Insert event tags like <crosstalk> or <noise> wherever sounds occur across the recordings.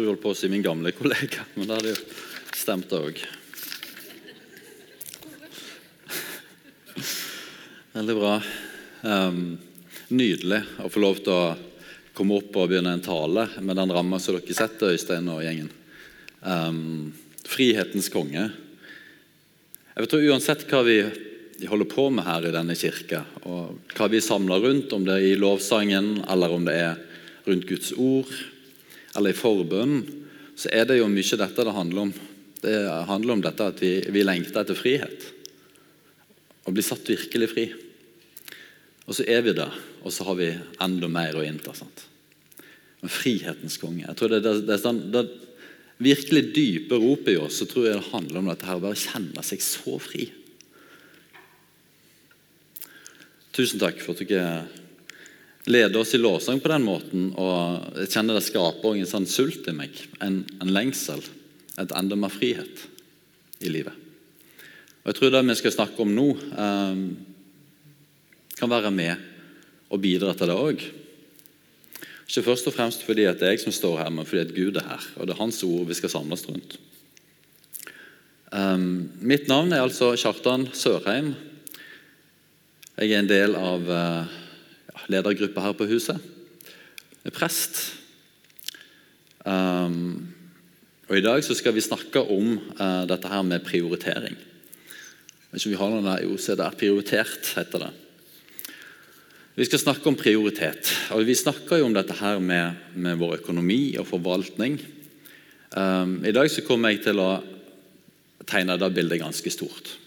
Du holdt på å si min gamle kollega, men det hadde jo stemt, det òg. Veldig bra. Um, nydelig å få lov til å komme opp og begynne en tale med den ramma som dere setter, Øystein og gjengen. Um, frihetens konge. Jeg tror Uansett hva vi holder på med her i denne kirka, og hva vi samler rundt, om det er i lovsangen eller om det er rundt Guds ord eller i forbønn, så er det jo mye dette det handler om. Det handler om dette at vi, vi lengter etter frihet. Å bli satt virkelig fri. Og så er vi der, og så har vi enda mer å innta. sant? Men frihetens konge. Jeg tror det, det, det, sånn, det virkelig dype ropet i oss så tror jeg det handler om dette her, å bare kjenne seg så fri. Tusen takk for at dere leder oss i lovsang på den måten. og Jeg kjenner det skaper en sånn sult i meg, en, en lengsel, et enda mer frihet i livet. Og Jeg tror det vi skal snakke om nå, eh, kan være med og bidra til det òg. Ikke først og fremst fordi det er jeg som står her, men fordi at Gud er her. Og det er Hans ord vi skal samles rundt. Um, mitt navn er altså Kjartan Sørheim. Jeg er en del av uh, ledergruppa her på huset. Jeg er prest. Um, og I dag så skal vi snakke om uh, dette her med prioritering. Hvis vi har noen der, jo, så er det prioritert, heter det. Vi skal snakke om prioritet. og Vi snakker jo om dette her med, med vår økonomi og forvaltning. Um, I dag så kommer jeg til å tegne det bildet ganske stort.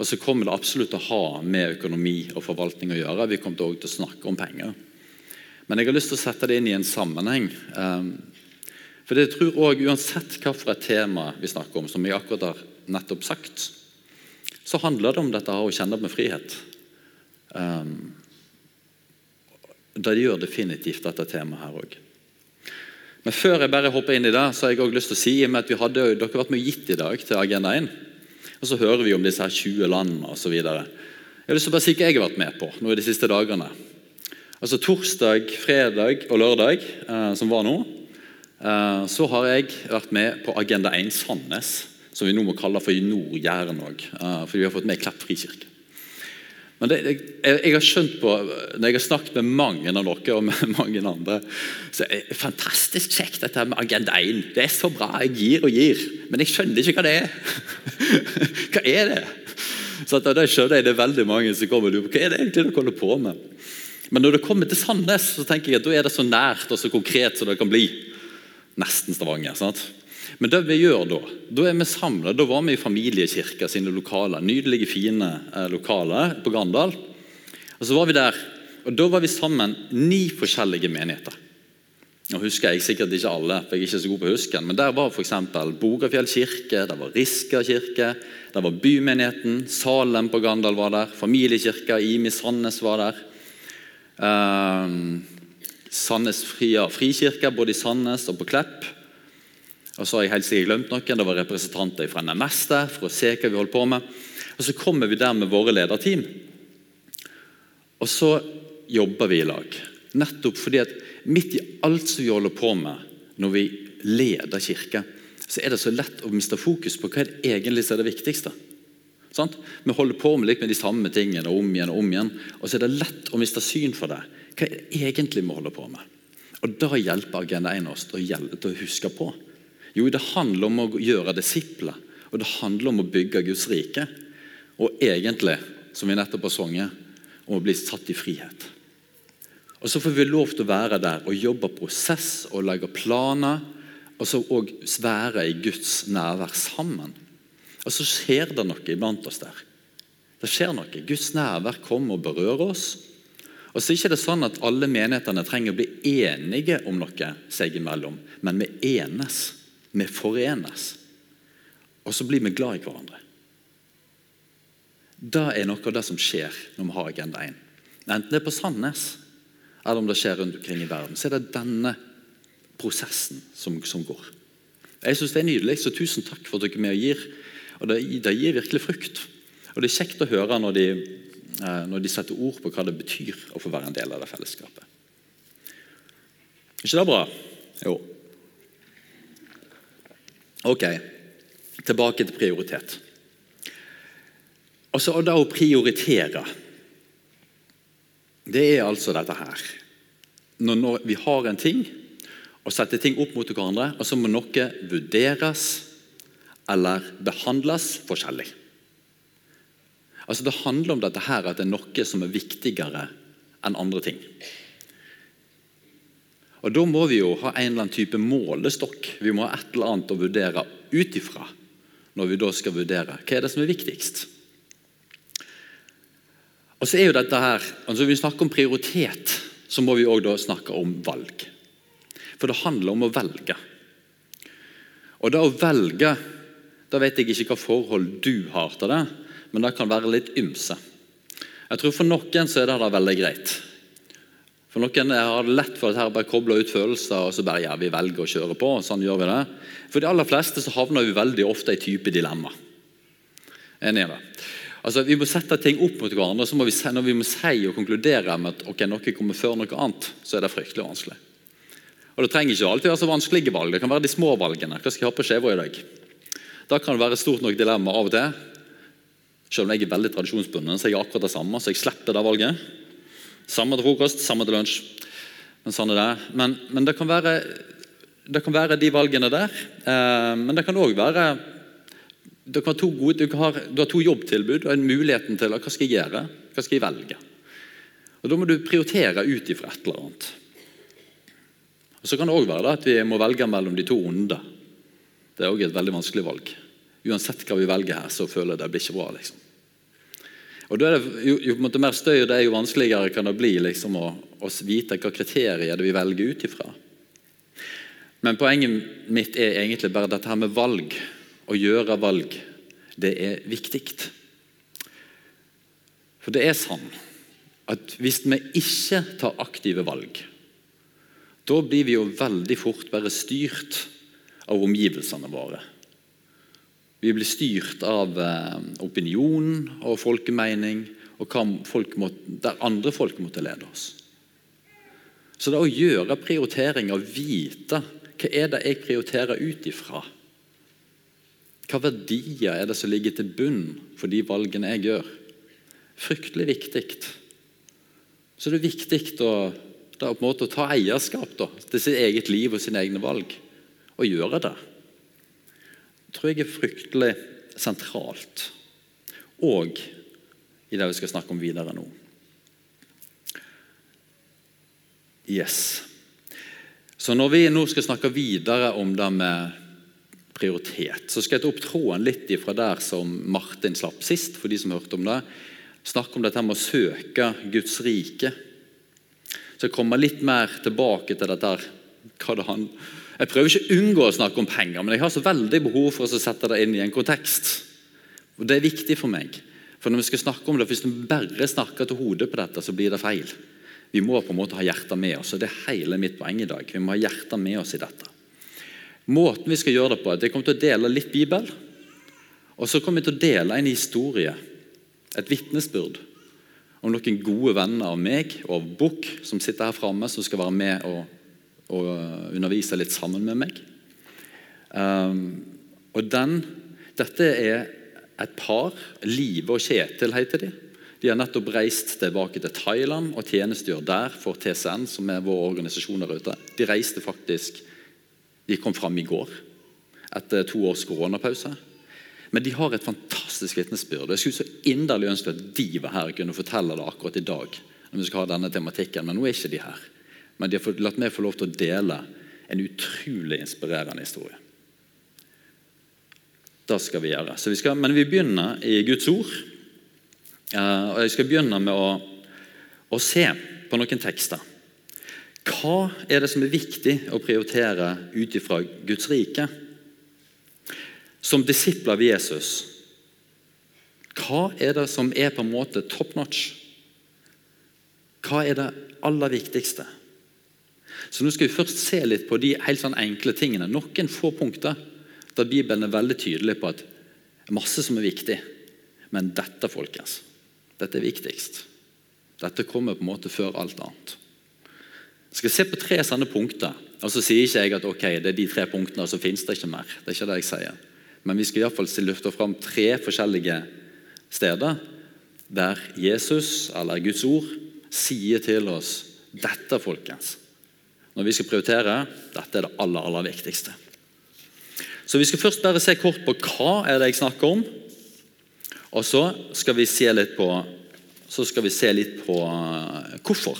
Og så kommer det absolutt å ha med økonomi og forvaltning å gjøre. Vi kommer også til å snakke om penger. Men jeg har lyst til å sette det inn i en sammenheng. Um, for jeg tror også, Uansett hvilket tema vi snakker om, som jeg akkurat har nettopp sagt, så handler det om dette å kjenne med frihet. Um, det gjør definitivt dette temaet her òg. Men før jeg bare hopper inn i det, så har jeg også lyst til å si at vi hadde, dere har vært med gitt i dag til Agenda 1. Og så hører vi om disse her 20 landene osv. Jeg har lyst til å bare si hva jeg har vært med på nå i de siste dagene. Altså Torsdag, fredag og lørdag, eh, som var nå, eh, så har jeg vært med på Agenda 1 Sandnes, som vi nå må kalle for Nord-Jæren òg, eh, fordi vi har fått med Klepp frikirke. Men det, jeg, jeg, har skjønt på, Når jeg har snakket med mange av dere og med <laughs> mange andre, så er det fantastisk kjekt dette med Agenda 1. Det er så bra. Jeg gir og gir. Men jeg skjønner ikke hva det er. <laughs> <laughs> hva er det? Så da skjønner jeg det er veldig mange som kommer og lurer på hva er det egentlig dere holder på med. Men når det kommer til Sandnes, så tenker jeg at da er det så nært og så konkret som det kan bli. Nesten Stavanger. sant? Men det vi gjør da, da er vi samla. Da var vi i familiekirka sine lokaler. Nydelige, fine eh, lokaler på Grandal. Og så var vi der, og Da var vi sammen ni forskjellige menigheter. Nå husker jeg sikkert ikke alle, for jeg er ikke så god på husken, men der var f.eks. Bogafjell kirke, der var Riska kirke, der var Bymenigheten, Salem på Gandal var der, familiekirka Imi Sandnes var der. Um, Sandnes Fria Frikirke, både i Sandnes og på Klepp. Og så har jeg helt sikkert glemt noen. Det var representanter fra NMS der for å se hva vi holdt på med. Og Så kommer vi der med våre lederteam. Og så jobber vi i lag. Nettopp fordi at midt i alt som vi holder på med når vi leder kirke, så er det så lett å miste fokus på hva er det egentlig som er det viktigste. Sånn? Vi holder på med, med de samme tingene om igjen og om igjen, og så er det lett å miste syn for det. Hva er det egentlig vi holder på med? Og Da hjelper Agenda 1 oss til å huske på jo, det handler om å gjøre disipler, og det handler om å bygge Guds rike. Og egentlig, som vi nettopp har sunget, om å bli satt i frihet. Og Så får vi lov til å være der og jobbe prosess og lage planer. Og så òg være i Guds nærvær sammen. Og så skjer det noe iblant oss der. Det skjer noe. Guds nærvær kommer og berører oss. Og så er det ikke sånn at Alle menighetene trenger å bli enige om noe seg imellom, men vi enes. Vi forenes. Og så blir vi glad i hverandre. Det er noe av det som skjer når vi har Agenda 1. Enten det er på Sandnes eller om det skjer rundt omkring i verden, så er det denne prosessen som, som går. Jeg syns det er nydelig, så tusen takk for at dere er med og gir. Og det, det, gir virkelig frukt. Og Det er kjekt å høre når de, eh, når de setter ord på hva det betyr å få være en del av det fellesskapet. Er ikke det bra? Jo. Ok, tilbake til prioritet. Altså, og da å prioritere Det er altså dette her. Når, når vi har en ting, og setter ting opp mot hverandre, og så må noe vurderes eller behandles forskjellig. Altså Det handler om dette her, at det er noe som er viktigere enn andre ting. Og Da må vi jo ha en eller annen type målestokk. Vi må ha et eller annet å vurdere ut ifra når vi da skal vurdere hva er det som er viktigst. Og så er jo dette her, altså Vi snakker om prioritet, så må vi òg snakke om valg. For det handler om å velge. Og det å velge Da vet jeg ikke hva forhold du har til det, men det kan være litt ymse. Jeg tror For noen så er det da veldig greit. For Noen har det lett for at her bare kobler ut følelser og så bare ja, vi velger å kjøre på. og sånn gjør vi det. For de aller fleste så havner vi veldig ofte i type dilemma. Enig i det? Altså, Vi må sette ting opp mot hverandre, så må vi, når vi må si og konkludere med at ok, noe kommer før noe annet, så er det fryktelig vanskelig. Og Det trenger ikke alltid være så vanskelige valg. Det kan være de små valgene. Hva skal jeg ha på skiva i dag? Da kan det være et stort nok dilemma av og til. Selv om jeg er veldig tradisjonsbunden, så er jeg akkurat det samme, så jeg slipper det valget. Samme til frokost, samme til lunsj. Men sånn er det. Men, men det, kan være, det, kan være, de valgene der. Eh, men det kan òg være det har to gode, du, har, du, har, to jobbtilbud og en muligheten til hva skal jeg gjøre, hva skal jeg velge. Og Da må du prioritere ut ifra et eller annet. Og Så kan det òg være at vi må velge mellom de to onde. Det er òg et veldig vanskelig valg. Uansett hva vi velger her, så føler jeg det blir ikke bra. liksom. Og det, jo, jo mer støy det er, jo vanskeligere kan det bli liksom, å, å, vite hva kriterier vi velger ut ifra. Men poenget mitt er egentlig bare dette her med valg. Å gjøre valg. Det er viktig. For det er sånn at hvis vi ikke tar aktive valg, da blir vi jo veldig fort bare styrt av omgivelsene våre. Vi blir styrt av eh, opinion og folkemening og folk må, der andre folk måtte lede oss. Så det å gjøre prioriteringer, vite hva er det jeg prioriterer ut ifra Hva verdier er det som ligger til bunn for de valgene jeg gjør? Fryktelig viktig. Så det er viktig å, da, å ta eierskap da, til sitt eget liv og sine egne valg, og gjøre det tror jeg er fryktelig sentralt. Og i det vi skal snakke om videre nå. Yes. Så når vi nå skal snakke videre om det med prioritet, så skal jeg ta opp tråden litt fra der som Martin slapp sist, for de som hørte om det. Snakke om dette med å søke Guds rike. Så jeg kommer litt mer tilbake til dette hva det jeg prøver ikke å unngå å snakke om penger, men jeg har så veldig behov for å sette det inn i en kontekst. Og Det er viktig for meg. For når vi skal snakke om det, Hvis vi bare snakker til hodet på dette, så blir det feil. Vi må på en måte ha hjertet med oss, og det er hele mitt poeng i dag. Vi må ha hjertet med oss i dette. Måten vi skal gjøre det på, at Jeg kommer til å dele litt Bibel. Og så kommer vi til å dele en historie, et vitnesbyrd, om noen gode venner av meg og av Bukk, som sitter her framme, som skal være med og og undervise litt sammen med meg. Um, og den, Dette er et par. Live og Kjetil heter de. De har nettopp reist tilbake til Thailand og tjenestegjør der for TCN, som er vår organisasjon der ute. De reiste faktisk De kom fram i går etter to års koronapause. Men de har et fantastisk vitnesbyrd. Jeg skulle så inderlig ønske at de var her og kunne fortelle det akkurat i dag. når vi skal ha denne tematikken, Men nå er ikke de her. Men de har latt meg få lov til å dele en utrolig inspirerende historie. Det skal vi gjøre. Vi skal, men vi begynner i Guds ord. Uh, og Jeg skal begynne med å, å, se på noen tekster. Hva er det som er viktig å prioritere ut ifra Guds rike? Som disipler av Jesus, hva er det som er på en måte top notch? Hva er det aller viktigste? Så nå skal vi først se litt på de helt sånn enkle tingene. Noen få punkter der Bibelen er veldig tydelig på at masse som er viktig. Men dette, folkens, dette er viktigst. Dette kommer på en måte før alt annet. Jeg skal se på tre sånne punkter. Og Så sier ikke jeg at ok, det er de tre punktene, og så finnes det ikke mer. Det er ikke det jeg sier. Men vi skal iallfall løfte fram tre forskjellige steder der Jesus, eller Guds ord, sier til oss dette, folkens. Når vi skal prioritere, dette er det aller, aller viktigste. Så Vi skal først bare se kort på hva er det jeg snakker om. Og så skal vi se litt på, så skal vi se litt på eh, hvorfor.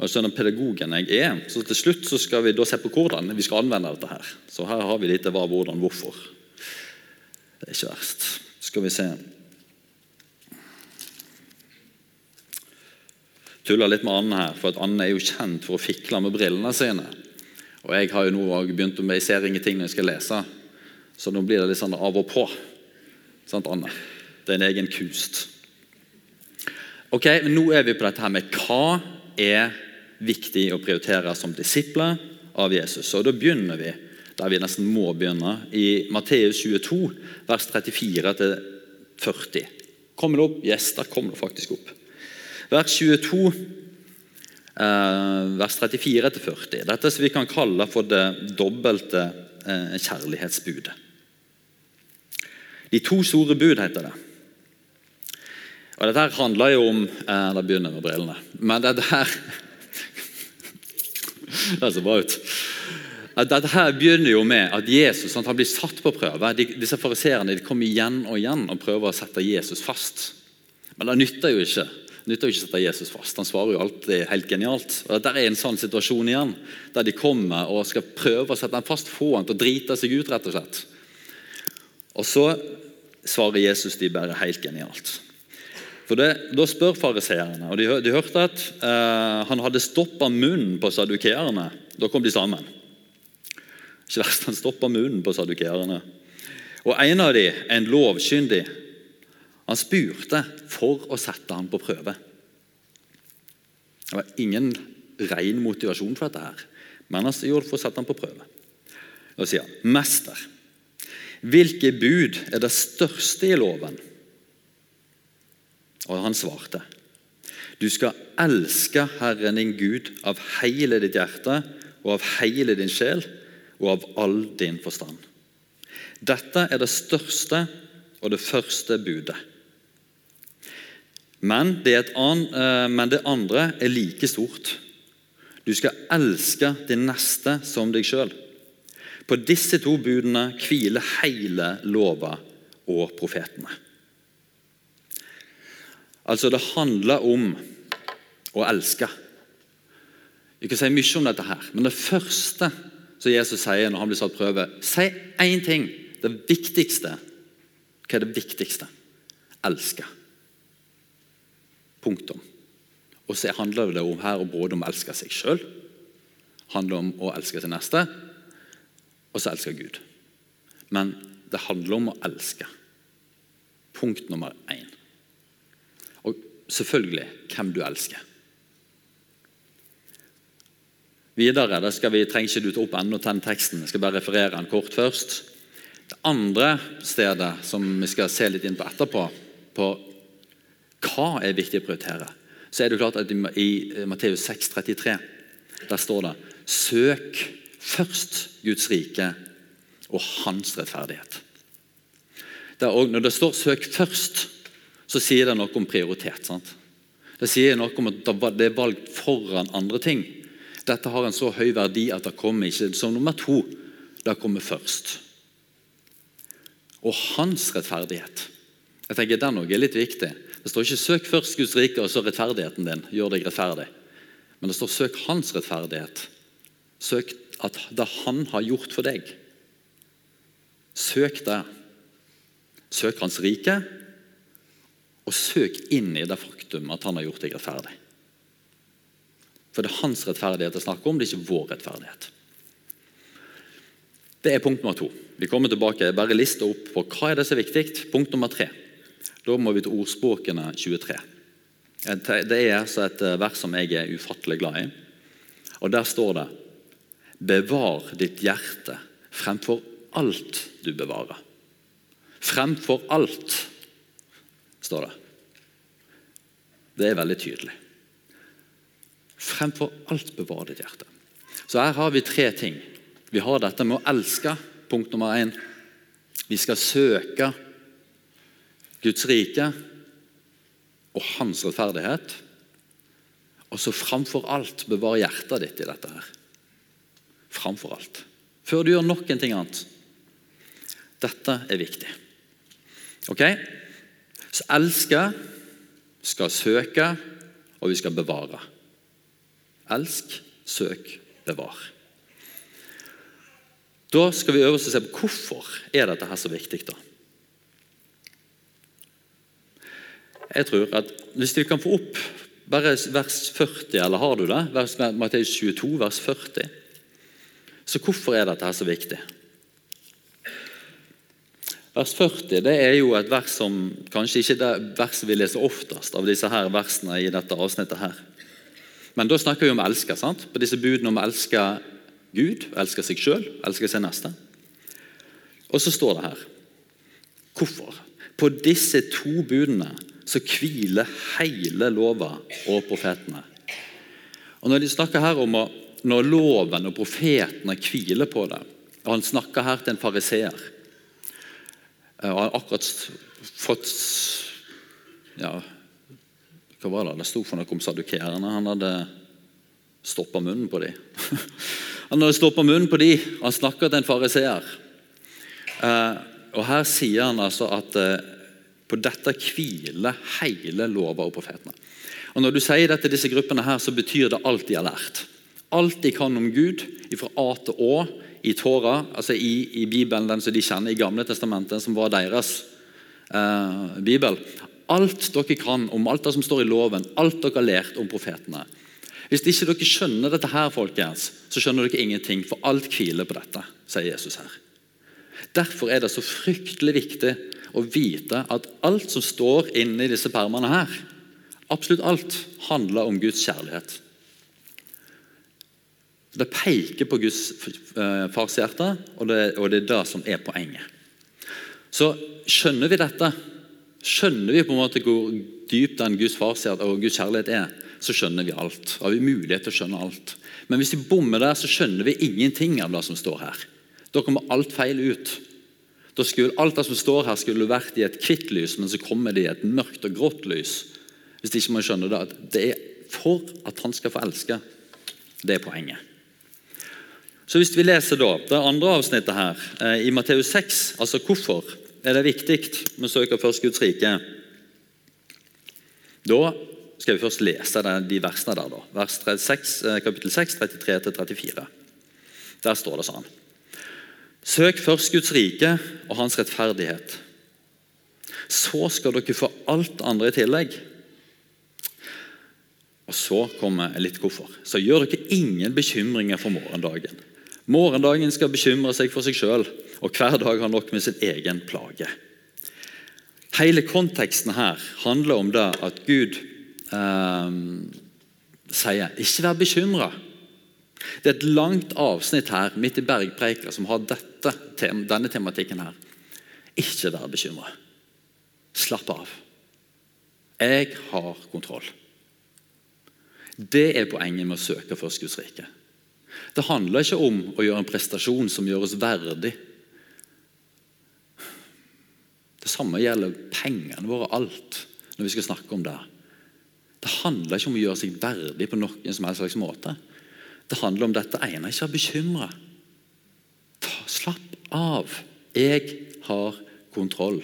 Og så den pedagogen jeg er, så Til slutt så skal vi da se på hvordan vi skal anvende dette. her. Så her har vi litt hva, hvordan, hvorfor. Det er ikke verst. Skal vi se Tuller litt med Anne her, for at Anne er jo kjent for å fikle med brillene sine. Og Jeg har jo nå begynt med Jeg ser ingenting når jeg skal lese, så nå blir det litt sånn av og på. Sant, Anne? Det er en egen kunst. Ok, men Nå er vi på dette her med hva er viktig å prioritere som disipler av Jesus. Og Da begynner vi der vi nesten må begynne, i Matteus 22, vers 34-40. Kommer det opp? Yes, der kommer det faktisk opp. Vers 22, eh, vers 34-40. Dette som vi kan kalle for det dobbelte eh, kjærlighetsbudet. De to store bud, heter det. Og Dette her handler jo om eh, Da begynner med brillene. Men dette her Det ser bra ut. Dette her begynner jo med at Jesus han blir satt på prøve. De, disse fariserene kommer igjen og igjen og prøver å sette Jesus fast. Men det nytter jo ikke nytter jo ikke å sette Jesus fast. Han svarer jo alltid helt genialt. Og Dette er en sånn situasjon igjen, der de kommer og skal prøve å sette ham fast, få ham til å drite seg ut. rett og slett. Og så svarer Jesus de bare helt genialt. For det, Da spør fariseerne, og de, de, hørte at eh, han hadde stoppa munnen på sadukeerne. Da kom de sammen. Ikke verst, han stoppa munnen på sadukeerne. Og En av dem, en lovkyndig, han spurte for å sette ham på prøve. Det var ingen ren motivasjon for dette, her, men han gjorde for å sette ham på prøve. Da sier han, 'Mester, hvilke bud er det største i loven?' Og han svarte, du skal elske Herren din Gud av hele ditt hjerte og av hele din sjel og av all din forstand. Dette er det største og det første budet. Men det, eh, andre er like stort. Du skal elske din neste som deg sjøl. På disse to budene hviler hele lova og profetene. Altså, det handler om å elske. Vi kan si mye om dette, her, men det første som Jesus sier når han blir satt prøve Si én ting. Det viktigste. Hva er det viktigste? Elske. Punktum. Og så handler det om her både om å elske seg sjøl, handler om å elske sin neste, og så elske Gud. Men det handler om å elske. Punkt nummer én selvfølgelig hvem du elsker. Videre, det skal vi, trenger ikke du ta opp ennå den teksten, jeg skal bare referere den kort først. Det andre stedet som vi skal se litt inn på etterpå, på hva er viktig å prioritere, så er det klart at i Matteus 6, 33, der står det Søk først Guds rike og hans rettferdighet. Der, når det står 'søk først', så sier det noe om prioritet. sant? Det sier noe om at det er valgt foran andre ting. Dette har en så høy verdi at det kommer ikke som nummer to. Det kommer først. Og hans rettferdighet. Jeg tenker Den er litt viktig. Det står ikke 'søk først Guds rike, og så rettferdigheten din'. Gjør deg rettferdig. Men det står 'søk hans rettferdighet'. Søk at det han har gjort for deg. Søk det. Søk hans rike, og søk inn i det faktum at han har gjort deg rettferdig. For det er hans rettferdighet det er snakk om, det er ikke vår rettferdighet. Det er punkt nummer to. Vi kommer tilbake, bare liste opp på hva er det som er viktig. Punkt nummer tre. Da må vi til ordspråkene 23. Det er altså et eh, vers som jeg er ufattelig glad i. Og Der står det Bevar ditt hjerte fremfor alt du bevarer. Fremfor alt, står det. Det er veldig tydelig. Fremfor alt bevar ditt hjerte. Så her har vi tre ting. Vi har dette med å elske, punkt nummer én. Vi skal søke Guds rike og hans rettferdighet. Og så framfor alt bevar hjertet ditt i dette her. Framfor alt. Før du gjør noen ting annet. Dette er viktig. Ok? Så elske, skal søke, og vi skal bevare. Elsk, søk, bevar. Da skal vi øve oss og se på hvorfor er dette her så viktig. da. Jeg tror at Hvis vi kan få opp bare vers 40, eller har du det? Vers, Matteus 22, vers 40. Så hvorfor er dette her så viktig? Vers 40 det er jo et vers som kanskje ikke er det verset vi leser oftest av disse her versene i dette avsnittet. her. Men da snakker vi om å elske. sant? På disse budene om å elske Gud, elske seg sjøl, elske sin neste. Og så står det her Hvorfor? På disse to budene så hviler hele lova og profetene. Og Når de snakker her om å, når loven og profetene hviler på det og Han snakker her til en fariseer. Og han har akkurat fått ja, Hva var det det sto for noe om sadukerene? Han hadde stoppa munnen på dem. <laughs> Han hadde stoppa munnen på dem, han snakka til en fariseer. Eh, og Her sier han altså at eh, på dette hviler hele lova og profetene. Og Når du sier det til disse gruppene, her, så betyr det alt de har lært. Alt de kan om Gud, fra A til Å, i Tora, altså i, i Bibelen, den som de kjenner i Gamle testamentet, som var deres eh, bibel. Alt dere kan om alt det som står i loven, alt dere har lært om profetene. Hvis ikke dere skjønner dette, her, folkens, så skjønner dere ingenting, for alt hviler på dette, sier Jesus her. Derfor er det så fryktelig viktig å vite at alt som står inne i disse permene her, absolutt alt, handler om Guds kjærlighet. Det peker på Guds eh, fars hjerte, og det, og det er det som er poenget. Så skjønner vi dette, skjønner vi på en måte hvor dypt den Guds fars hjerte og Guds kjærlighet er, så skjønner vi alt. Har vi mulighet til å skjønne alt. Men hvis vi bommer der, så skjønner vi ingenting av det som står her. Da kommer alt feil ut. Da skulle, alt det som står her, skulle vært i et hvitt lys, men så kommer det i et mørkt og grått lys. Hvis ikke man skjønner det, at det er for at han skal få elske. Det er poenget. Så Hvis vi leser da, det andre avsnittet her, eh, i Matteus 6, altså hvorfor er det viktig med å søke først Guds rike, da skal vi først lese de versene der. da. Vers 36, eh, kapittel 6, 33-34. Der står det sånn Søk først Guds rike og hans rettferdighet. Så skal dere få alt andre i tillegg. Og Så kommer litt hvorfor. Så gjør dere ingen bekymringer for morgendagen. Morgendagen skal bekymre seg for seg sjøl, og hver dag har nok med sin egen plage. Hele konteksten her handler om det at Gud eh, sier 'ikke vær bekymra'. Det er et langt avsnitt her midt i Bergpreika som har dette, denne tematikken her. Ikke vær bekymra. Slapp av. Jeg har kontroll. Det er poenget med å søke først Guds rike. Det handler ikke om å gjøre en prestasjon som gjør oss verdig. Det samme gjelder pengene våre, alt, når vi skal snakke om det. Det handler ikke om å gjøre seg verdig på noen som helst slags måte. Det handler om dette ene. Ikke vær bekymra. Slapp av. Jeg har kontroll.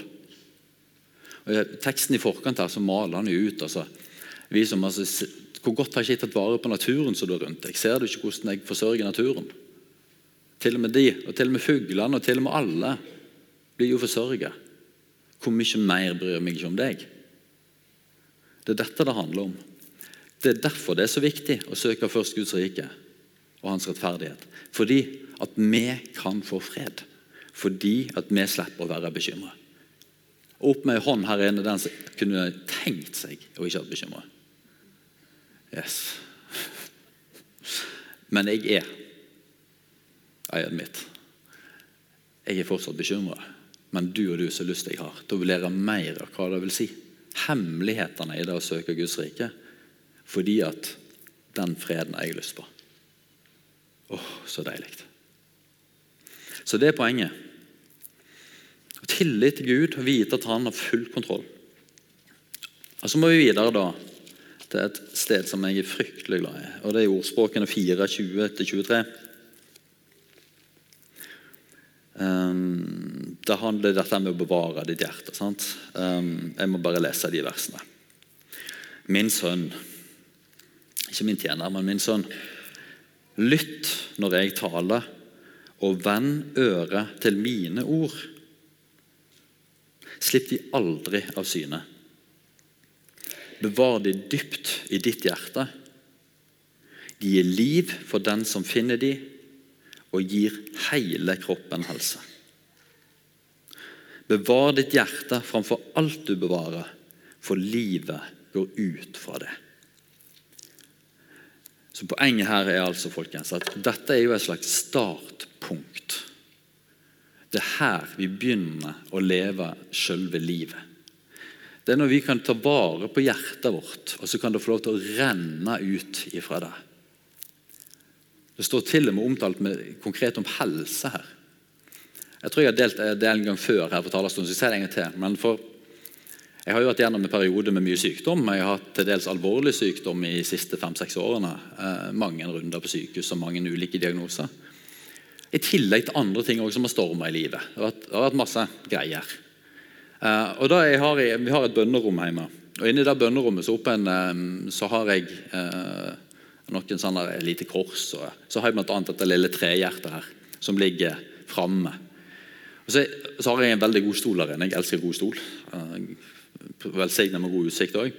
Og Teksten i forkant her så maler han jo ut altså, vi som, altså, Hvor godt har jeg ikke tatt vare på naturen som du er rundt deg? Ser du ikke hvordan jeg forsørger naturen? Til og med de, og til og med fuglene og til og med alle blir jo forsørget. Hvor mye mer bryr jeg meg ikke om deg? Det er dette det handler om. Det er derfor det er så viktig å søke først Guds rike og hans rettferdighet. Fordi at vi kan få fred. Fordi at vi slipper å være bekymra. Opp med ei hånd her inne den som kunne tenkt seg å ikke vært bekymra. Yes. Men jeg er I admit. Jeg er fortsatt bekymra. Men du og du så lyst jeg har til å lære mer av hva det vil si. Hemmelighetene i det å søke Guds rike. Fordi at Den freden har jeg lyst på. Åh, så deilig. Så det er poenget. Tillit til Gud og vite at han har full kontroll. Og Så må vi videre da til et sted som jeg er fryktelig glad i. og Det er ordspråkene 4, 20-23. Um, det handler dette med å bevare ditt hjerte. sant? Um, jeg må bare lese de versene. Min sønn, ikke min tjener, men min sønn. Lytt når jeg taler, og vend øret til mine ord. Slipp de aldri av syne. Bevar de dypt i ditt hjerte. Gir liv for den som finner de, og gir hele kroppen helse. Bevar ditt hjerte framfor alt du bevarer, for livet går ut fra det. Så Poenget her er altså folkens, at dette er jo et slags startpunkt. Det er her vi begynner å leve selve livet. Det er når vi kan ta vare på hjertet vårt, og så kan det få lov til å renne ut ifra det. Det står til og med omtalt med, konkret om helse her. Jeg tror jeg har delt det en gang før her på talerstolen, så jeg sier det en gang til. Men for, jeg har jo vært gjennom en periode med mye sykdom. Jeg har hatt til dels alvorlig sykdom i de siste fem-seks årene. Eh, mange runder på sykehus og mange ulike diagnoser. I tillegg til andre ting som har storma i livet. Det har, vært, det har vært masse greier. Eh, og da har jeg, Vi har et bønnerom hjemme. Og Inni det bønnerommet så, en, eh, så har jeg eh, noen sånne lite kors. Og så har jeg bl.a. dette lille trehjertet her, som ligger framme. Så, så, har jeg en veldig god stol der inne. Jeg elsker god stol. Velsignet med god utsikt òg.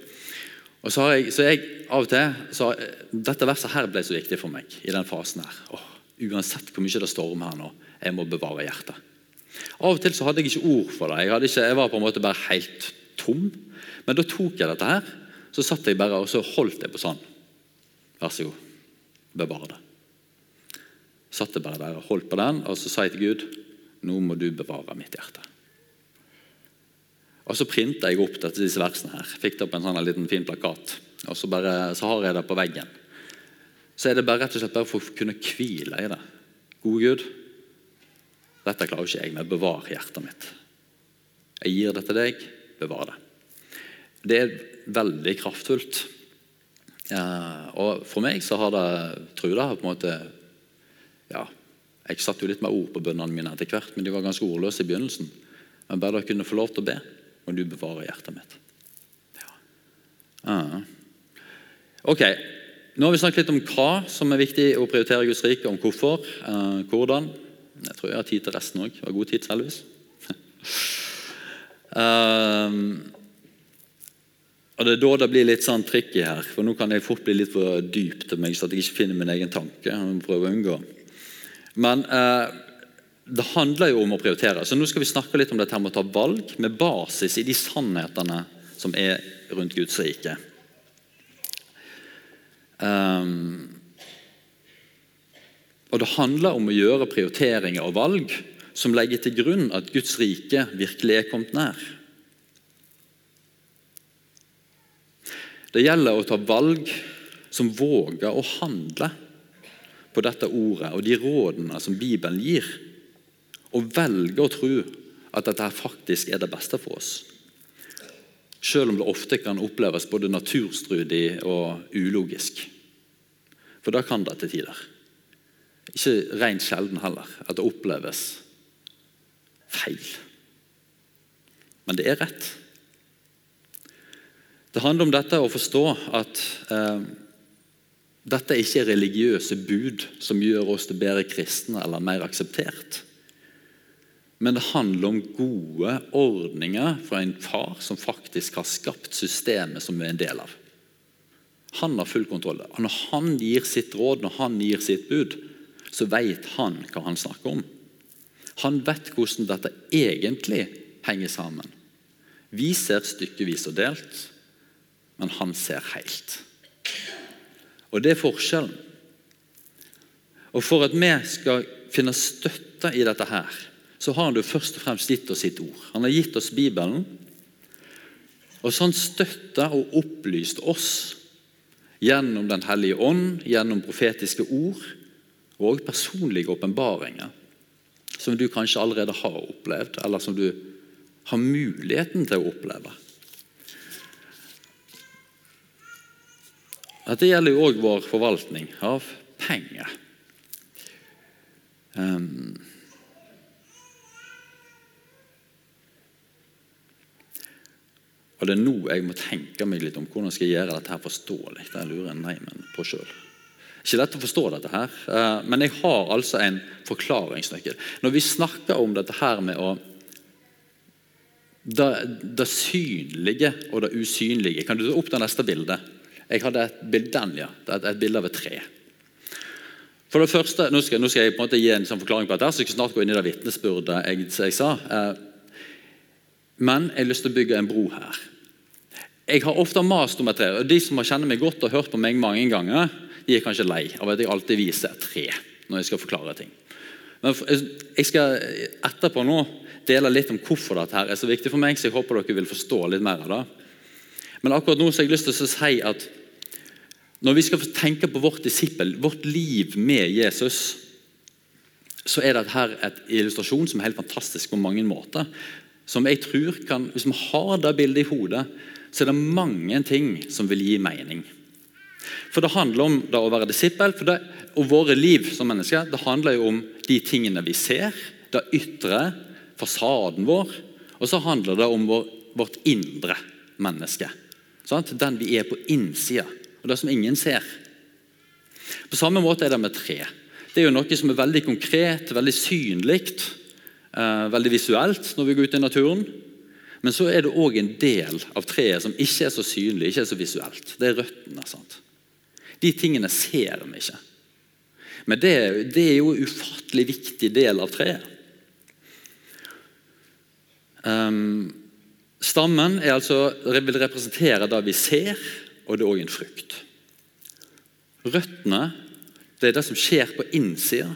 Og så, har jeg, så jeg av og til, så, Dette verset her ble så viktig for meg i den fasen. her. Åh, uansett hvor mye det stormer her nå, jeg må bevare hjertet. Av og til så hadde jeg ikke ord for det. Jeg, ikke, jeg var på en måte bare helt tom. Men da tok jeg dette her, så satt jeg bare og så holdt jeg på sånn. Vær så god, bevar det. Satt jeg bare der og holdt på den, og så sa jeg til Gud nå må du bevare mitt hjerte. Og Så printa jeg opp dette, disse versene. her, Fikk det opp en sånn liten fin plakat. og så, bare, så, har jeg det på veggen. Så er det bare rett og slett bare for å kunne hvile i det. Gode Gud, dette klarer ikke jeg, men bevar hjertet mitt. Jeg gir det til deg, bevar det. Det er veldig kraftfullt. Ja, og For meg så har det tror jeg, på en måte ja, Jeg satte jo litt mer ord på bønnene mine etter hvert, men de var ganske ordløse i begynnelsen. Men bare da kunne få lov til å be, og du bevarer hjertet mitt. Ja. Ah. Ok, Nå har vi snakket litt om hva som er viktig å prioritere Guds rike, om hvorfor, eh, hvordan. Jeg tror jeg har tid til resten òg. Har god tid, heldigvis. um, <laughs> Og Det er da det blir litt sånn tricky her, for nå kan jeg fort bli litt for dyp til meg, så at jeg ikke finner min egen tanke. Jeg prøver å unngå. Men uh, det handler jo om å prioritere. Så Nå skal vi snakke litt om dette med å ta valg med basis i de sannhetene som er rundt Guds rike. Um, og Det handler om å gjøre prioriteringer og valg som legger til grunn at Guds rike virkelig er kommet nær. Det gjelder å ta valg som våger å handle på dette ordet og de rådene som Bibelen gir, og velge å tro at dette faktisk er det beste for oss. Selv om det ofte kan oppleves både naturstrudig og ulogisk. For da kan det til tider. Ikke rent sjelden heller at det oppleves feil. Men det er rett. Det handler om dette å forstå at eh, dette ikke er religiøse bud som gjør oss til bedre kristne eller mer akseptert. Men det handler om gode ordninger fra en far som faktisk har skapt systemet som vi er en del av. Han har full kontroll. Når han gir sitt råd, når han gir sitt bud, så vet han hva han snakker om. Han vet hvordan dette egentlig henger sammen. Vi ser stykkevis og delt men han ser helt. Og Det er forskjellen. Og For at vi skal finne støtte i dette, her, så har han jo først og fremst gitt oss sitt ord. Han har gitt oss Bibelen. Og så har han støtta og opplyst oss gjennom Den hellige ånd, gjennom profetiske ord og personlige åpenbaringer som du kanskje allerede har opplevd, eller som du har muligheten til å oppleve. Dette gjelder jo òg vår forvaltning av penger. Um, og Det er nå jeg må tenke meg litt om hvordan skal jeg gjøre dette her forståelig. Det lurer jeg men på selv. Ikke lett å forstå dette, her, eh, men jeg har altså en forklaringsnøkkel. Når vi snakker om dette her med å det, det synlige og det usynlige Kan du ta opp det neste bildet? Jeg hadde et bilde, ja. Det er et bilde av et tre. For det første, Nå skal, nå skal jeg på en måte gi en sånn forklaring på dette, så jeg skal snart gå inn i det vitnesbyrdet jeg, jeg, sa. Eh, men jeg har lyst til å bygge en bro her. Jeg har ofte mast om et tre. og De som har kjenner meg godt og hørt på meg mange ganger, de er kanskje lei av at jeg alltid viser tre når jeg skal forklare ting. Men Jeg skal etterpå nå dele litt om hvorfor dette her er så viktig for meg, så jeg håper dere vil forstå litt mer av det. Men akkurat nå så har jeg lyst til å si at når vi skal tenke på vårt disippel, vårt liv med Jesus, så er dette et illustrasjon som er helt fantastisk på mange måter. Som jeg tror kan, Hvis vi har det bildet i hodet, så er det mange ting som vil gi mening. For Det handler om det å være disippel for det, og våre liv som mennesker. Det handler jo om de tingene vi ser, det ytre, fasaden vår. Og så handler det om vår, vårt indre menneske. Sant? Den vi er på innsida, og det som ingen ser. På samme måte er det med tre. Det er jo noe som er veldig konkret, veldig synlig, eh, veldig visuelt når vi går ut i naturen. Men så er det òg en del av treet som ikke er så synlig, ikke er så visuelt. Det er røttene. sant? De tingene ser vi ikke. Men det, det er jo en ufattelig viktig del av treet. Um, Stammen altså, vil representere det vi ser, og det er òg en frukt. Røttene det er det som skjer på innsida.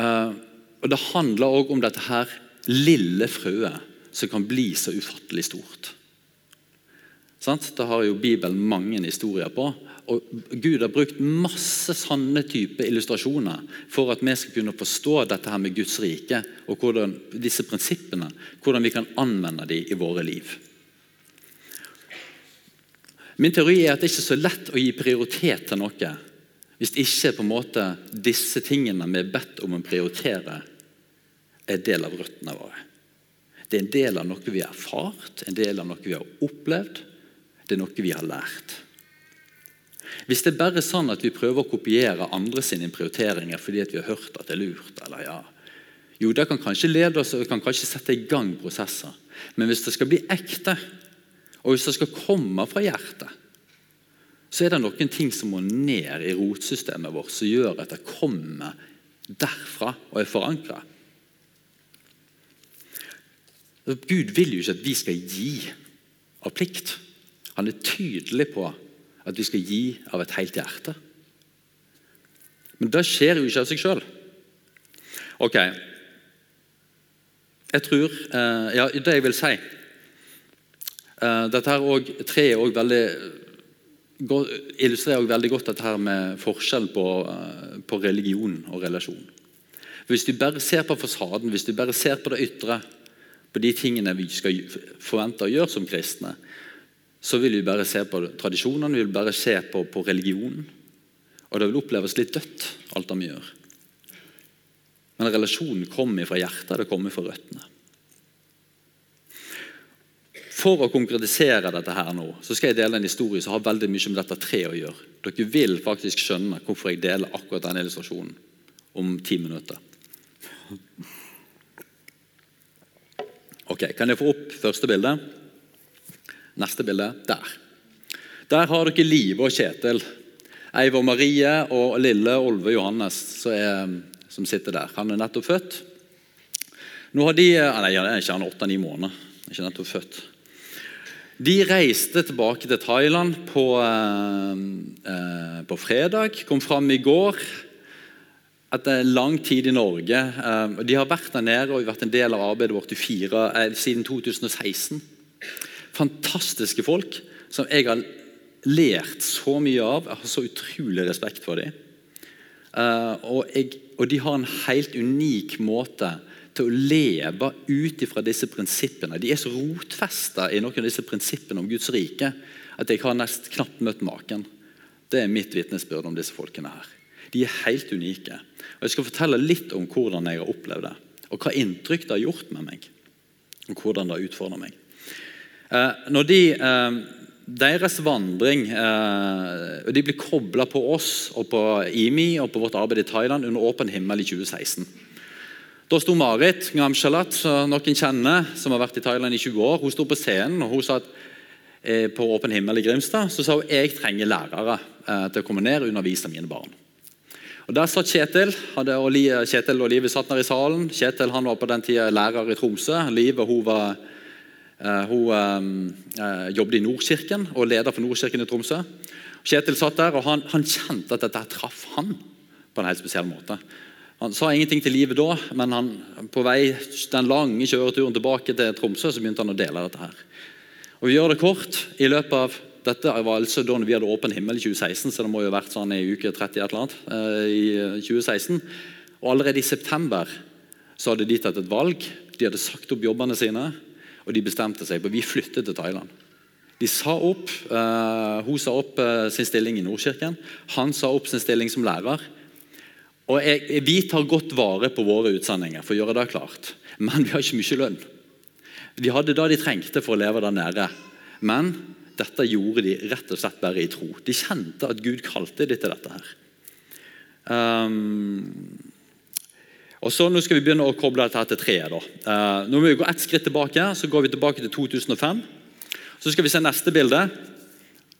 Uh, Det handler òg om dette her lille frøet som kan bli så ufattelig stort. Det har jo Bibelen mange historier på. Og Gud har brukt masse sanne type illustrasjoner for at vi skal kunne forstå dette her med Guds rike og hvordan, disse prinsippene, hvordan vi kan anvende dem i våre liv. Min teori er at det ikke er så lett å gi prioritet til noe hvis ikke på en måte disse tingene vi er bedt om å prioritere, er del av røttene våre. Det er en del av noe vi har erfart, en del av noe vi har opplevd, det er noe vi har lært. Hvis det er bare sånn at vi prøver å kopiere andre sine prioriteringer fordi vi har hørt at det er lurt, eller ja, jo, det kan kanskje lede oss og kan kanskje sette i gang prosesser. Men hvis det skal bli ekte, og hvis det skal komme fra hjertet, så er det noen ting som må ned i rotsystemet vårt, som gjør at det kommer derfra og er forankra. Gud vil jo ikke at vi skal gi av plikt. Han er tydelig på at vi skal gi av et helt hjerte. Men det skjer jo ikke av seg sjøl. Ok. Jeg tror eh, Ja, det jeg vil si eh, Dette her også, treet også veldig, illustrerer også veldig godt dette her med forskjell på, eh, på religion og relasjon. Hvis du bare ser på fasaden, hvis du bare ser på det ytre, på de tingene vi skal forvente å gjøre som kristne, så vil vi bare se på tradisjonene, vi vil bare se på, på religionen. Og det vil oppleves litt dødt, alt det vi gjør. Men relasjonen kommer fra hjertet, det kommer fra røttene. For å konkretisere dette her nå, så skal jeg dele en historie som har veldig mye med dette treet å gjøre. Dere vil faktisk skjønne hvorfor jeg deler akkurat denne illustrasjonen om ti minutter. Ok, Kan jeg få opp første bilde? Neste bilde. Der. Der har dere Live og Kjetil. Eivor Marie og lille Olve Johannes som sitter der. Han er nettopp født. Nå har de, ah, nei, han er ikke han åtte-ni måneder. Ikke nettopp født. De reiste tilbake til Thailand på, eh, eh, på fredag. Kom fram i går etter lang tid i Norge. Eh, de har vært der nede og vært en del av arbeidet vårt fire, eh, siden 2016. Fantastiske folk som jeg har lært så mye av. Jeg har så utrolig respekt for dem. Uh, og, jeg, og, de har en helt unik måte til å leve ut ifra disse prinsippene. De er så rotfesta i noen av disse prinsippene om Guds rike at jeg har nest knapt møtt maken. Det er mitt vitnesbyrd om disse folkene her. De er helt unike. Og Jeg skal fortelle litt om hvordan jeg har opplevd det, og hva inntrykk det har gjort med meg. Og hvordan det har utfordra meg. Eh, når de, eh, Deres vandring eh, De blir kobla på oss og på IMI og på vårt arbeid i Thailand under åpen himmel i 2016. Da sto Marit Ngamshalat, som noen kjenner, som har vært i Thailand i 20 år, hun sto på scenen og hun sa at eh, på Åpen himmel i Grimstad så sa hun jeg trenger lærere til å komme ned og undervise mine barn. Og Der satt Kjetil hadde, og Kjetil og Live satt der i salen. Kjetil han var på den tida lærer i Tromsø. Live hun, var, hun uh, jobbet i Nordkirken og leder for Nordkirken i Tromsø. Kjetil satt der, og han, han kjente at dette traff han på en helt spesiell måte. Han sa ingenting til livet da, men han, på vei den lange kjøreturen tilbake til Tromsø så begynte han å dele dette. her. Og Vi gjør det kort. i løpet av dette var altså da vi hadde åpen himmel i 2016, så det må jo ha vært sånn i uke 30 et eller annet, eh, i 2016. Og Allerede i september så hadde de tatt et valg. De hadde sagt opp jobbene sine, og de bestemte seg på vi flyttet til Thailand. De sa opp, uh, Hun sa opp uh, sin stilling i Nordkirken. Han sa opp sin stilling som lærer. Og jeg, Vi tar godt vare på våre utsendinger, for å gjøre det klart. men vi har ikke mye lønn. De hadde det de trengte for å leve der nede. Men dette gjorde de rett og slett bare i tro. De kjente at Gud kalte dem til dette. her. Um, og så Nå skal vi begynne å koble dette til treet. da. Uh, nå må vi gå ett skritt tilbake. Så går vi tilbake til 2005. Så skal vi se neste bilde.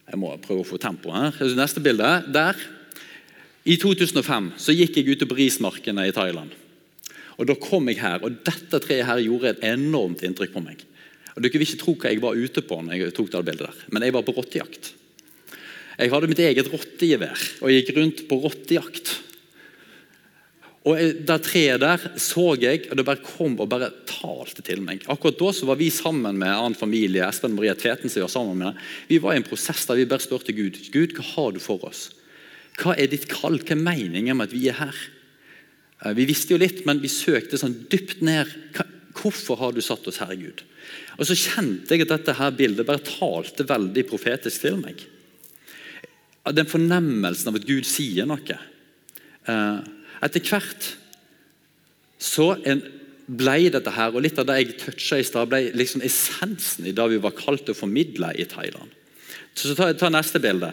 Jeg må prøve å få tempo her. Neste bilde, der. I 2005 så gikk jeg ut til brismarkene i Thailand. Og Da kom jeg her, og dette treet her gjorde et enormt inntrykk på meg. Og Dere vil ikke tro hva jeg var ute på når jeg tok det bildet der, men jeg var på rottejakt. Jeg hadde mitt eget rottegevær og jeg gikk rundt på rottejakt. Og Det treet der så jeg, og det bare kom og bare talte til meg. Akkurat da så var vi sammen med en annen familie, Espen Maria Tveten, som vi var sammen med. Vi var i en prosess der vi bare spurte Gud Gud, hva har du for oss. Hva er ditt kall? Hva er meningen med at vi er her? Eh, vi visste jo litt, men vi søkte sånn dypt ned. Hvorfor har du satt oss her, Gud? Og Så kjente jeg at dette her bildet bare talte veldig profetisk til meg. Den fornemmelsen av at Gud sier noe. Eh, etter hvert så ble dette her, og litt av det jeg toucha i stad, ble liksom essensen i det vi var kalt til å formidle i Thailand. Så ta, ta neste bilde.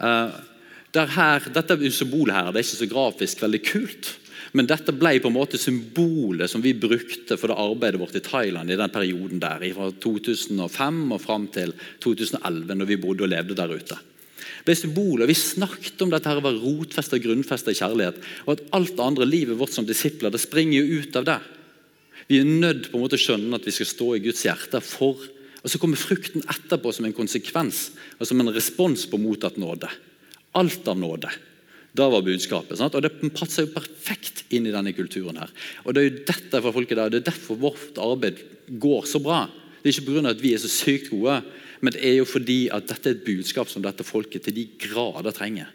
Uh, her, dette symbolet her, det er ikke så grafisk veldig kult. Men dette ble på en måte symbolet som vi brukte for det arbeidet vårt i Thailand i den perioden der, fra 2005 og fram til 2011, når vi bodde og levde der ute. Ble symbolet, Vi snakket om dette her å være rotfesta grunnfesta kjærlighet. Og at alt det andre livet vårt som disipler det springer jo ut av det. Vi er nødt på en måte å skjønne at vi skal stå i Guds hjerte for Og så kommer frukten etterpå som en konsekvens og som en respons på mottatt nåde. Alt av nåde. Da var budskapet. Sant? Og Det passer jo perfekt inn i denne kulturen. her. Og Det er jo dette for folket der, det er derfor vårt arbeid går så bra. Det er ikke pga. at vi er så sykt gode, men det er jo fordi at dette er et budskap som dette folket til de grader trenger.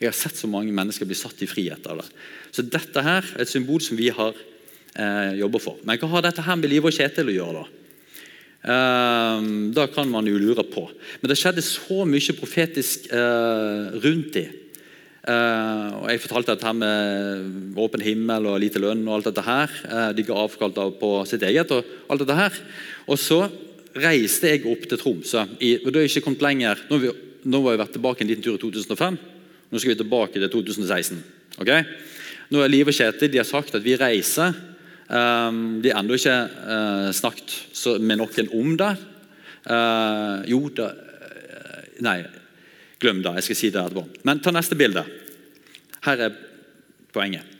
Jeg har sett så mange mennesker bli satt i frihet av det. Så dette her er et symbol som vi har eh, jobba for. Men hva har dette her med Liv og Kjetil å gjøre? da? Um, da kan man jo lure på. Men det skjedde så mye profetisk uh, rundt dem Uh, og Jeg fortalte dette her med åpen himmel og lite lønn og alt dette her. Uh, de ga avkall på sitt eget og alt dette her. Og så reiste jeg opp til Tromsø. I, og det er ikke kommet lenger. Nå, har vi vært tilbake en liten tur i 2005. Nå skal vi tilbake til 2016. Okay? Nå er Liv og Kjetil de har sagt at vi reiser. Um, de har ennå ikke uh, snakket med noen om det. jo, da Nei, Glem det. jeg skal si det etterpå. Men ta neste bilde. Her er poenget.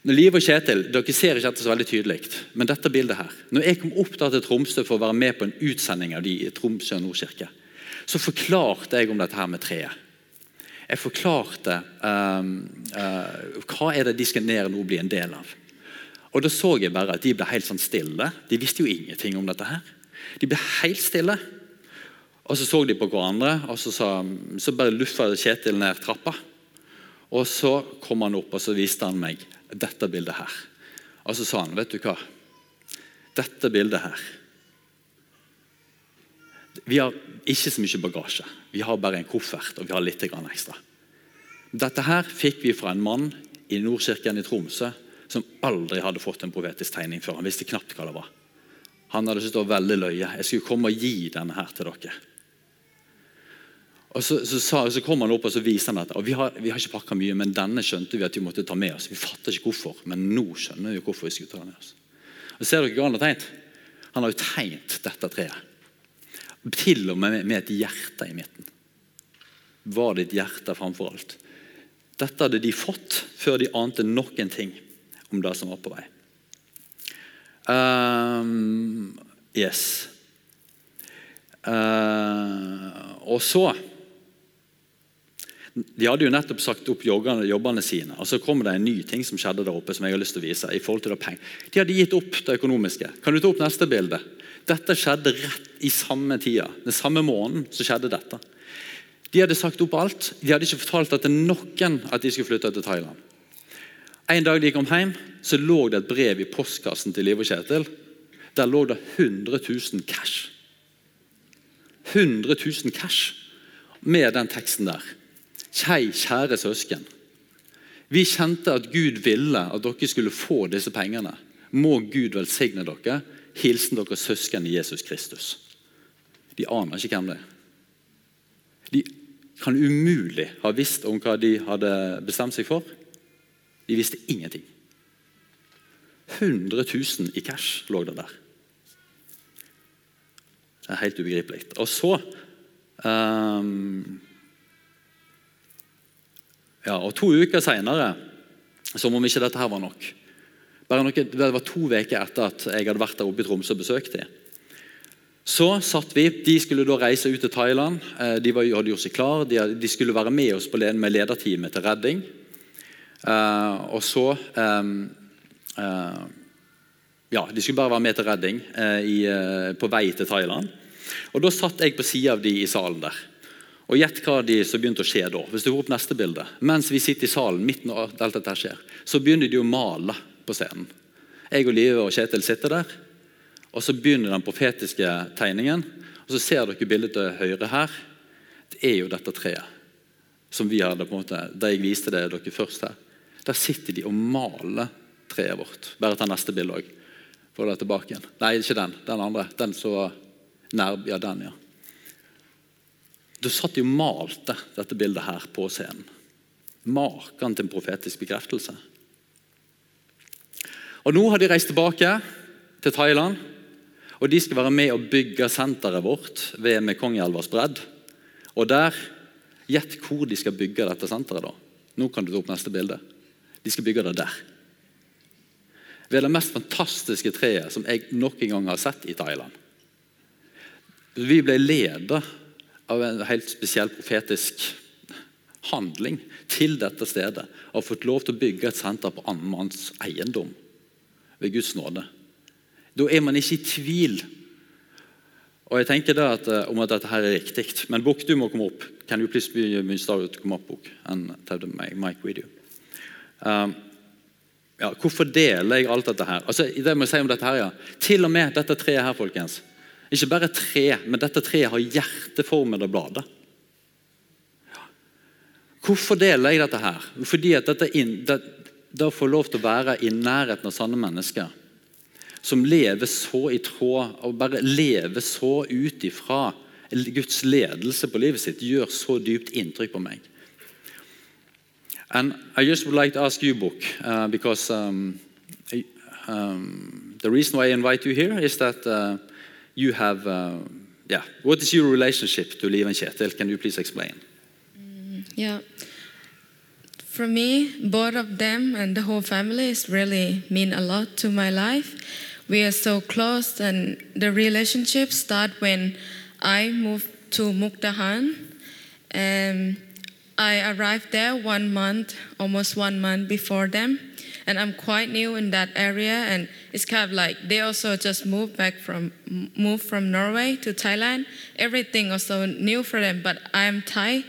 Når Liv og Kjetil, Dere ser ikke dette så veldig tydelig, men dette bildet her. Når jeg kom opp til Tromsø for å være med på en utsending av de i Tromsø Nordkirke, så forklarte jeg om dette her med treet. Jeg forklarte um, uh, hva er det de skal ned nå bli en del av. Og Da så jeg bare at de ble helt sånn stille. De visste jo ingenting om dette. her. De ble helt stille. Og Så så de på hverandre, og så, sa, så bare luffa Kjetil ned trappa. Og Så kom han opp og så viste han meg dette bildet her. Og så sa han, vet du hva? Dette bildet her Vi har ikke så mye bagasje. Vi har bare en koffert og vi har litt ekstra. Dette her fikk vi fra en mann i Nordkirken i Tromsø som aldri hadde fått en profetisk tegning før. Han visste knapt hva det var. Han hadde syntes det var veldig løye. Jeg skulle komme og gi denne her til dere. Og Så, så, sa, så kom han opp og så viste han at og vi har, vi har ikke pakka mye, men denne skjønte vi at vi måtte ta med oss. Vi fatter ikke hvorfor, men nå skjønner vi hvorfor vi skulle ta den med oss. Og Ser dere hva han har tegnet? Han har jo tegnet dette treet. Til og med med et hjerte i midten. Var det et hjerte framfor alt? Dette hadde de fått før de ante noen ting om det som var på vei. Um, yes. Uh, og så De hadde jo nettopp sagt opp jobbene, jobbene sine. og Så kommer det en ny ting som skjedde der oppe. som jeg har lyst til å vise i forhold til det penger. De hadde gitt opp det økonomiske. Kan du ta opp neste bilde? Dette skjedde rett i samme tida. Den samme måneden så skjedde dette. De hadde sagt opp alt. De hadde ikke fortalt det til noen at de skulle flytte til Thailand. En dag de kom hjem, så lå det et brev i postkassen til Liv og Kjetil. Der lå det 100 000 cash. 100 000 cash med den teksten der. Kjei, kjære søsken. Vi kjente at Gud ville at dere skulle få disse pengene. Må Gud velsigne dere. Hilsen deres søsken i Jesus Kristus. De aner ikke hvem det er. De kan umulig ha visst om hva de hadde bestemt seg for. De visste ingenting. 100 000 i cash lå det der. Det er helt ubegripelig. Og så um, ja, og To uker seinere, som om ikke dette her var nok bare noe, Det var to uker etter at jeg hadde vært der oppe i Tromsø og besøkt dem. Så satt vi, De skulle da reise ut til Thailand. Eh, de var, hadde gjort seg klar, de, de skulle være med oss på, med lederteamet til redning. Uh, og så um, uh, Ja, de skulle bare være med til redding uh, i, på vei til Thailand. Og Da satt jeg på sida av de i salen der. Og Gjett hva de som begynte å skje da. Hvis du får opp neste bilde. Mens vi sitter i salen, midt når alt dette skjer, så begynner de å male på scenen. Jeg og Live og Kjetil sitter der. Og Så begynner den profetiske tegningen. og Så ser dere bildet til høyre her. Det er jo dette treet. Som vi hadde på en måte, Da jeg viste det dere først her. Der sitter de og maler treet vårt. Bare ta neste bilde òg. Få det tilbake igjen. Nei, ikke den. Den andre. Den så nær Ja, den, ja. Du satt jo og malte dette bildet her på scenen. Maken til en profetisk bekreftelse. Og Nå har de reist tilbake til Thailand. og De skal være med og bygge senteret vårt ved Mekongelvas bredd. Og der, Gjett hvor de skal bygge dette senteret. da. Nå kan du ta opp neste bilde. De skal bygge det der. Ved det mest fantastiske treet som jeg noen gang har sett i Thailand. Vi ble ledet av en helt spesiell profetisk handling til dette stedet. Og fått lov til å bygge et senter på annen manns eiendom ved Guds nåde. Da er man ikke i tvil. Og jeg tenker da at, eh, om at dette her er riktig. Men Bukk, du må komme opp. Kan du please be, start to come up, Bukk? And tell them mic with you. Um, ja, hvorfor deler jeg alt dette her? Altså, det må jeg si om dette her, ja. Til og med dette treet her, folkens. Ikke bare tre, men dette treet har hjerteformede blader. Hvorfor deler jeg dette her? Fordi at dette inn, det, det får lov til å være i nærheten av sanne mennesker. Som lever så i tråd, og bare lever så ut ifra Guds ledelse på livet sitt, gjør så dypt inntrykk på meg. And I just would like to ask you, Book, uh, because um, um, the reason why I invite you here is that uh, you have, uh, yeah, what is your relationship to Liv and Kjetil? Can you please explain? Mm, yeah. For me, both of them and the whole family is really mean a lot to my life. We are so close, and the relationship start when I moved to Mukdahan. And I arrived there one month, almost one month before them. and I'm quite new in that area. And it's kind of like they also just moved back from moved from Norway to Thailand. Everything also new for them, but I'm Thai.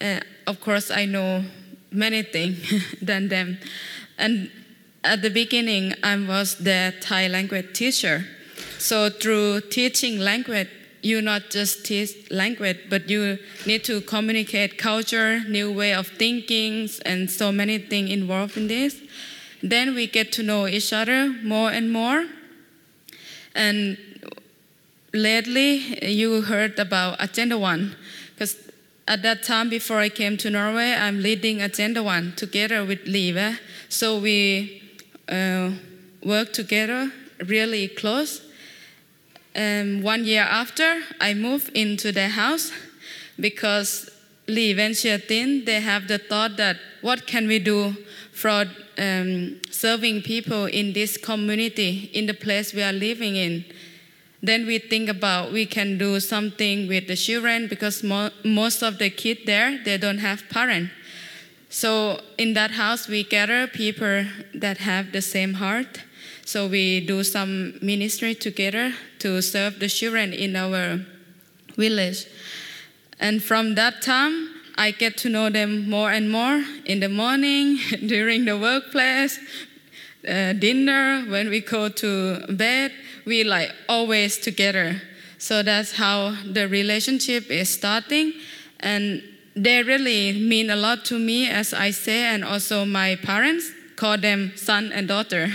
Uh, of course, I know many things <laughs> than them. And at the beginning, I was the Thai language teacher. So through teaching language, you not just teach language, but you need to communicate culture, new way of thinking, and so many things involved in this. Then we get to know each other more and more. And lately, you heard about Agenda One, because at that time before I came to Norway, I'm leading Agenda One together with Live. So we uh, work together really close. Um, one year after, I moved into their house because Liv and Chetin, they have the thought that what can we do for um, serving people in this community, in the place we are living in. Then we think about we can do something with the children because mo- most of the kids there, they don't have parents. So in that house, we gather people that have the same heart. So we do some ministry together to serve the children in our village. And from that time, I get to know them more and more in the morning, <laughs> during the workplace, uh, dinner, when we go to bed, we like always together. So that's how the relationship is starting. And they really mean a lot to me, as I say, and also my parents call them son and daughter.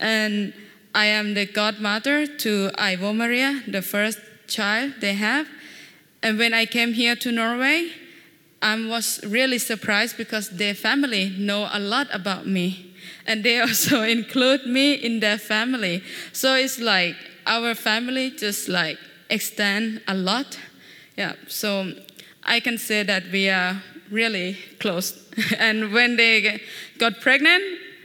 And I am the godmother to Ivo Maria, the first child they have. And when I came here to Norway, I was really surprised because their family know a lot about me. And they <laughs> also include me in their family. So it's like our family just like extend a lot. Yeah, so I can say that we are really close. <laughs> and when they got pregnant,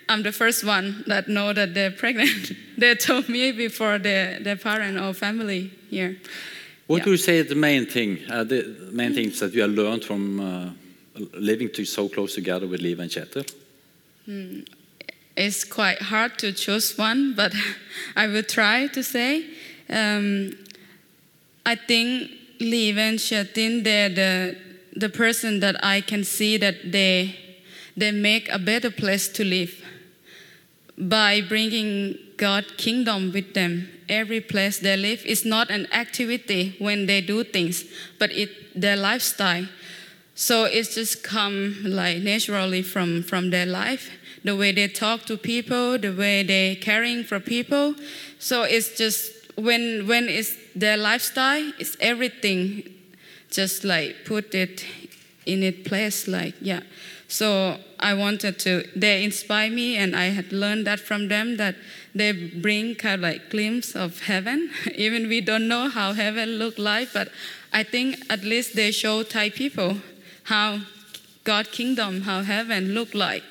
I'm the first one that know that they're pregnant. <laughs> they told me before their, their parent or family here. What Yeah. do you say the main thing, uh, the main things that you have learned from uh, living to so close together with Liv and Kjetil? It's quite hard to choose one, but <laughs> I will try to say. Um, I think Liv and Chetin, they're the, the person that I can see that they, they make a better place to live by bringing God kingdom with them. Every place they live is not an activity when they do things, but it their lifestyle. So it's just come like naturally from, from their life, the way they talk to people, the way they caring for people. So it's just when when it's their lifestyle, it's everything just like put it in its place like yeah so i wanted to they inspire me and i had learned that from them that they bring kind of like glimpse of heaven <laughs> even we don't know how heaven look like but i think at least they show thai people how god kingdom how heaven look like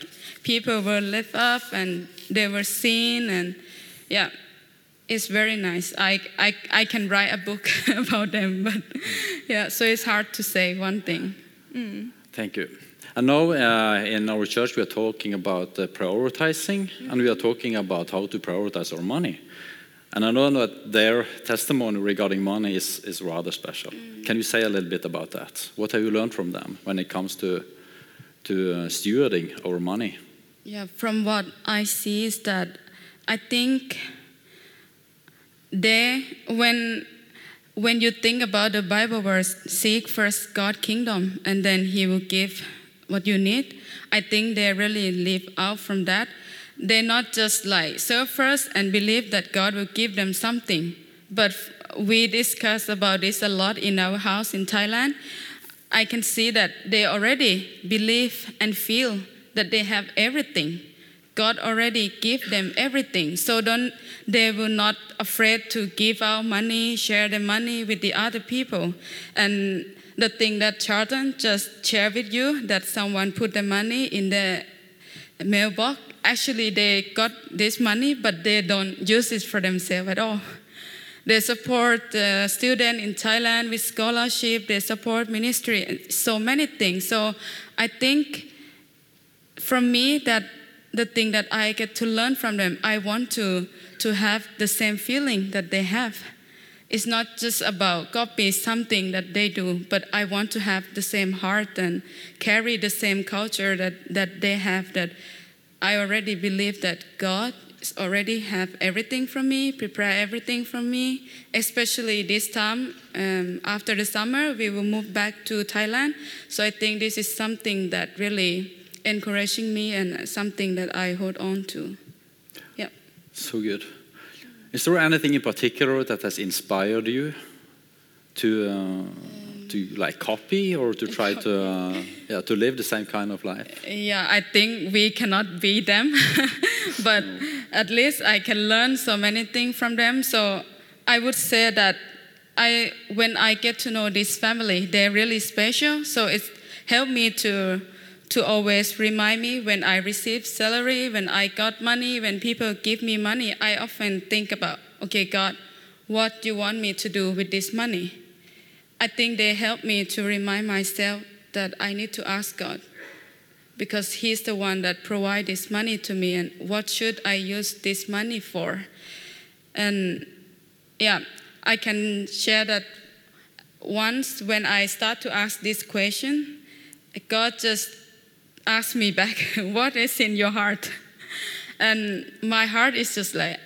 people were lift up and they were seen and yeah it's very nice. I, I, I can write a book <laughs> about them, but yeah, so it's hard to say one thing. Mm. Thank you. I know uh, in our church we are talking about uh, prioritizing and we are talking about how to prioritize our money. And I know that their testimony regarding money is, is rather special. Can you say a little bit about that? What have you learned from them when it comes to, to uh, stewarding our money? Yeah, from what I see is that I think they when when you think about the Bible verse, seek first God kingdom and then He will give what you need. I think they really live out from that. They not just like serve first and believe that God will give them something. But we discuss about this a lot in our house in Thailand. I can see that they already believe and feel that they have everything. God already give them everything. So don't they will not afraid to give out money, share the money with the other people. And the thing that Charlton just shared with you that someone put the money in the mailbox. Actually they got this money but they don't use it for themselves at all. They support uh, students in Thailand with scholarship. They support ministry so many things. So I think from me that the thing that I get to learn from them, I want to to have the same feeling that they have. It's not just about copy something that they do, but I want to have the same heart and carry the same culture that, that they have. That I already believe that God already have everything from me, prepare everything from me. Especially this time um, after the summer, we will move back to Thailand. So I think this is something that really encouraging me and something that I hold on to. Yeah. So good. Is there anything in particular that has inspired you to uh, to like copy or to try <laughs> to uh, yeah to live the same kind of life? Yeah, I think we cannot be them, <laughs> but at least I can learn so many things from them. So I would say that I, when I get to know this family, they're really special. So it's helped me to to always remind me when I receive salary, when I got money, when people give me money. I often think about, okay, God, what do you want me to do with this money? I think they help me to remind myself that I need to ask God because He's the one that provides this money to me, and what should I use this money for? And yeah, I can share that once when I start to ask this question, God just asked me back, <laughs> What is in your heart? And my heart is just like,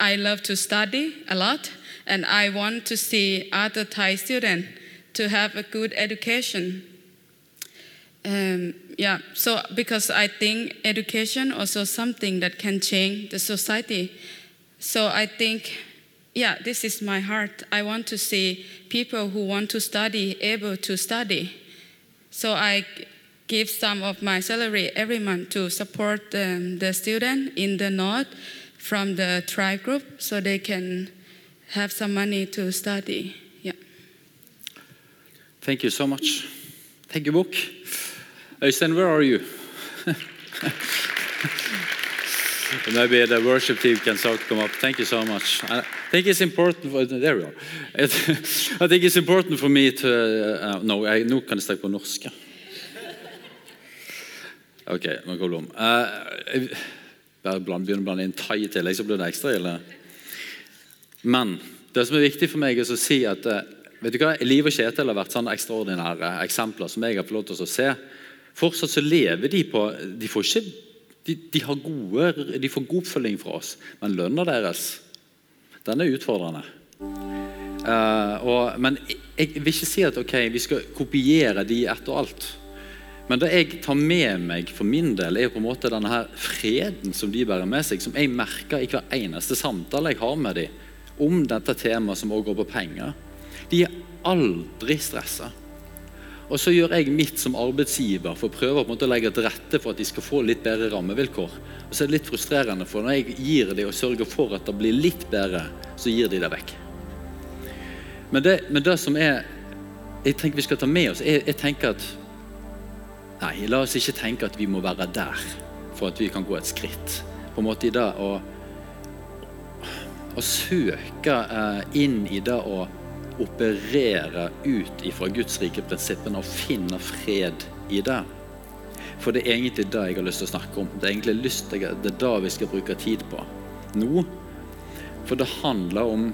I love to study a lot, and I want to see other Thai students to have a good education. Um, yeah, so because I think education also something that can change the society. So I think, yeah, this is my heart. I want to see people who want to study able to study. So I give some of my salary every month to support um, the student in the north from the tribe group so they can have some money to study. Yeah. Thank you so much. Thank you, Book. Øystein, where are you? <laughs> Maybe the worship team can start come up. Thank you so much. I think it's important. For, there we are. <laughs> I think it's important for me to uh, No, jeg, nå kan jeg snakke. Ok, nå det om. Uh, bare begynner begynne å blande inn thai i tillegg, så blir det ekstra ille. Men det som er viktig for meg, er å si at uh, vet du hva, Liv og Kjetil har vært sånne ekstraordinære eksempler som jeg har fått lov til å se. Fortsatt så lever de på De får ikke de, de, har gode, de får god oppfølging fra oss, men lønna deres den er utfordrende. Uh, og, men jeg, vil ikke si at ok, vi skal kopiere de etter alt. Men det jeg tar med meg for min del, er jo på en måte denne her freden som de bærer med seg, som jeg merker i hver eneste samtale jeg har med dem om dette temaet som også går på penger. De er aldri stressa. Og så gjør jeg mitt som arbeidsgiver for å prøve å legge til rette for at de skal få litt bedre rammevilkår. Og så er det litt frustrerende, for når jeg gir dem og sørger for at det blir litt bedre, så gir de det vekk. Men det, men det som er jeg tenker vi skal ta med oss, jeg, jeg tenker at Nei, la oss ikke tenke at vi må være der for at vi kan gå et skritt. På en måte i det å, å søke eh, inn i det å operere ut ifra Guds rike prinsippene og finne fred i det. For det er egentlig det jeg har lyst til å snakke om. Det er egentlig lyst til, det er det vi skal bruke tid på nå. For det handler om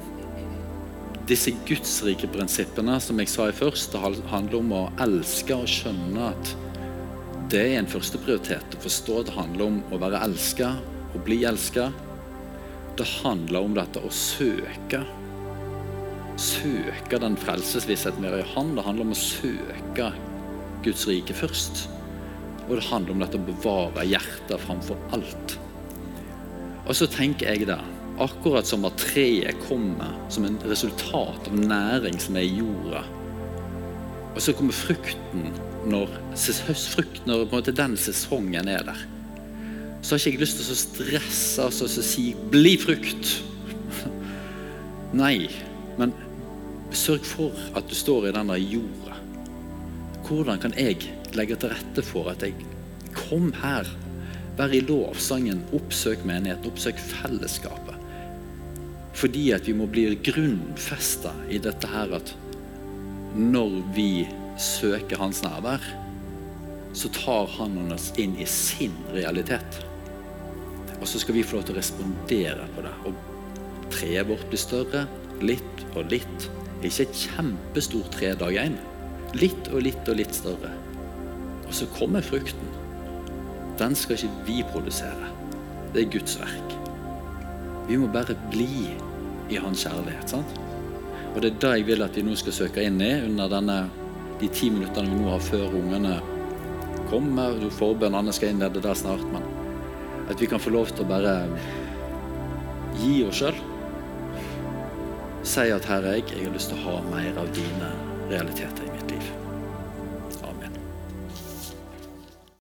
disse gudsrike prinsippene som jeg sa i først. Det handler om å elske og skjønne at det er en førsteprioritet. Å forstå at det handler om å være elska og bli elska. Det handler om dette å søke. Søke den frelsesvissheten vi har i Han. Det handler om å søke Guds rike først. Og det handler om dette å bevare hjertet framfor alt. Og så tenker jeg da, akkurat som at treet kommer som en resultat av næring som er i jorda, og så kommer frukten når høstfrukten og på en måte den sesongen er der, så har ikke jeg lyst til å stresse og så si 'bli frukt'. <laughs> Nei, men sørg for at du står i denne jorda. Hvordan kan jeg legge til rette for at jeg kom her, vær i lovsangen, oppsøk menigheten, oppsøk fellesskapet? Fordi at vi må bli grunnfesta i dette her at når vi søker hans nærvær, så tar han oss inn i sin realitet. Og så skal vi få lov til å respondere på det. Og treet vårt blir større, litt og litt. Ikke et kjempestort tre dag én. Litt og litt og litt større. Og så kommer frukten. Den skal ikke vi produsere. Det er Guds verk. Vi må bare bli i Hans kjærlighet. sant? Og Det er det jeg vil at vi nå skal søke inn i under denne, de ti minuttene vi nå har før ungene kommer. Forbønnene skal innlede der snart. men At vi kan få lov til å bare gi oss sjøl. Si at 'Herre, jeg, jeg har lyst til å ha mer av dine realiteter i mitt liv'.